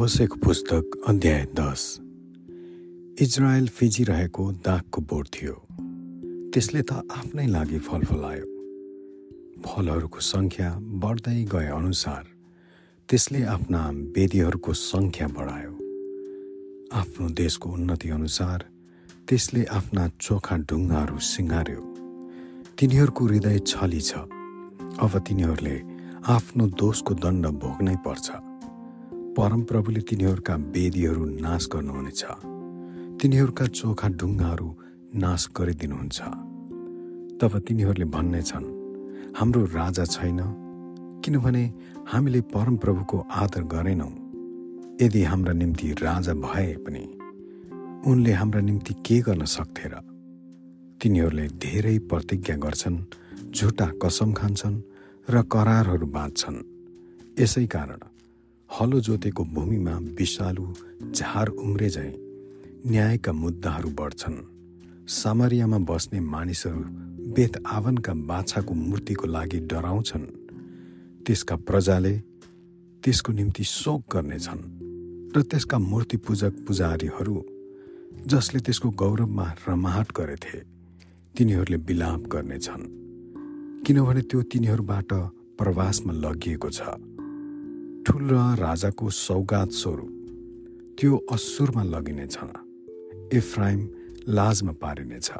होसेको पुस्तक अध्याय दस। इजरायल फिजिरहेको दागको बोट थियो। त्यसले त आफ्नै लागि फल फलायो फलहरूको सङ्ख्या बढ्दै गए अनुसार त्यसले आफ्ना वेदीहरूको सङ्ख्या बढायो। आफ्नो देशको उन्नति अनुसार त्यसले आफ्ना चोखा ढुङ्गाहरू सिँगार्यो। तिनीहरूको हृदय छली छ। अब तिनीहरूले आफ्नो दोषको दण्ड भोग्नै पर्छ। परमप्रभुले तिनीहरूका वेदीहरू नाश गर्नुहुनेछ। तिनीहरूका चोखा ढुङ्गाहरू नाश गरिदिनुहुन्छ। तब तिनीहरूले भन्नेछन् हाम्रो राजा छैन किनभने हामीले परमप्रभुको आदर गरेनौँ। यदि हाम्रा निम्ति राजा भए पनि उनले हाम्रा निम्ति के गर्न सक्थे र? तिनीहरूले धेरै प्रतिज्ञा गर्छन् झुटा कसम खान्छन् र करारहरू बाँच्छन् यसै कारण हलो जोतेको भूमिमा विषालु झार उम्रे झैँ न्यायका मुद्दाहरू बढ्छन्। सामरियामा बस्ने मानिसहरू बेत आवनका बाछाको मूर्तिको लागि डराउँछन्। त्यसका प्रजाले त्यसको निम्ति शोक गर्नेछन् र त्यसका मूर्ति पूजक पुजारीहरू जसले त्यसको गौरवमा रमाहट गरेथे तिनीहरूले विलाप गर्नेछन्। किनभने त्यो तिनीहरूबाट प्रवासमा लगिएको छ। ठुला राजाको सौगात स्वरूप त्यो असुरमा लगिनेछ इफ्राइम लाजमा पारिनेछ।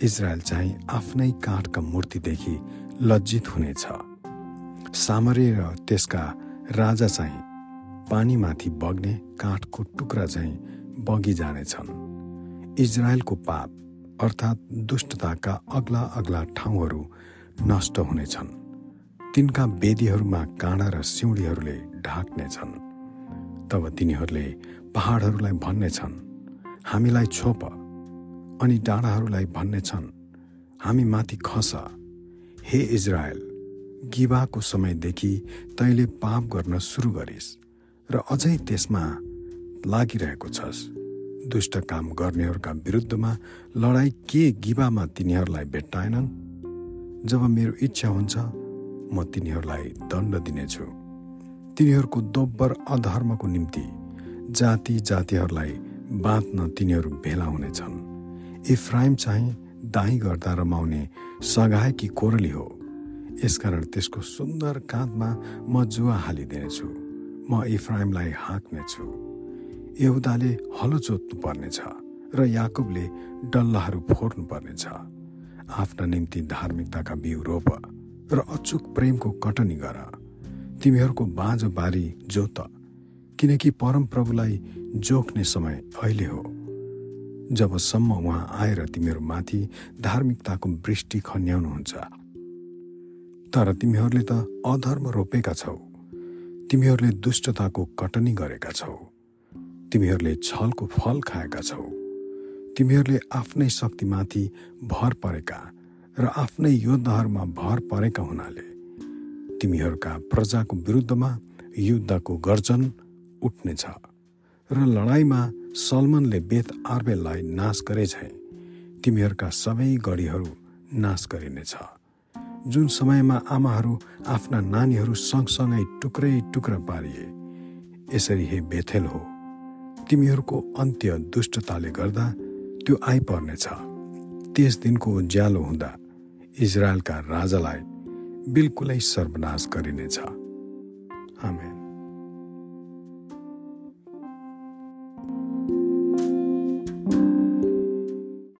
इजरायल चाहिँ आफ्नै काठका मूर्तिदेखि लज्जित हुनेछ। सामरे र त्यसका राजा चाहिँ पानीमाथि बग्ने काठको टुक्रा चाहिँ बगी जानेछन्। इजरायलको पाप अर्थात् दुष्टताका अग्ला अग्ला ठाउँहरू नष्ट हुनेछन्। तिनका वेदीहरूमा काँडा र सिउँडीहरूले ढाक्नेछन् तब तिनीहरूले पहाडहरूलाई भन्नेछन् हामीलाई छोप अनि डाँडाहरूलाई भन्नेछन् हामी माथि खस। हे इजरायल गिबाको समयदेखि तैँले पाप गर्न सुरु गरिस् र अझै त्यसमा लागिरहेको छस्। दुष्ट काम गर्नेहरूका विरुद्धमा लडाइँ के गिबामा तिनीहरूलाई भेट्टाएनन्? जब मेरो इच्छा हुन्छ म तिनीहरूलाई दण्ड दिनेछु। तिनीहरूको दोब्बर अधर्मको निम्ति जाति जातिहरूलाई बाँच्न तिनीहरू भेला हुनेछन्। इफ्राइम चाहिँ दाही गर्दा रमाउने सघाएकी कोरली हो। यसकारण त्यसको सुन्दर काँधमा म जुवा हालिदिनेछु। म इफ्राइमलाई हाँक्नेछु। यहुदाले हलो जोत्नु पर्नेछ र याकुबले डल्लाहरू फोर्नु पर्नेछ आफ्ना निम्ति धार्मिकताका बिउ रोप। र अचुक प्रेमको कटनी गर तिमीहरूको बाँझो बारी जोत किनकि परमप्रभुलाई जोख्ने समय अहिले हो। जबसम्म उहाँ आएर तिमीहरूमाथि धार्मिकताको वृष्टि खन्याउनुहुन्छ। तर तिमीहरूले त अधर्म रोपेका छौ। तिमीहरूले दुष्टताको कटनी गरेका छौ। तिमीहरूले छलको फल खाएका छौ। तिमीहरूले आफ्नै शक्तिमाथि भर परेका र आफ्नै योद्धाहरूमा भर परेका हुनाले तिमीहरूका प्रजाको विरुद्धमा युद्धको गर्जन उठ्नेछ र लडाइँमा सलमनले बेत आर्बेललाई नाश गरे झै तिमीहरूका सबै गढीहरू नाश गरिनेछ जुन समयमा आमाहरू आफ्ना नानीहरू सँगसँगै टुक्रै टुक्रा पारिए यसरी हे बेथेल हो तिमीहरूको अन्त्य दुष्टताले गर्दा त्यो आइपर्नेछ। त्यस दिनको उज्यालो हुँदा इजरायलका राजालाई बिल्कुलै सर्वनाश गरिनेछ। आमेन।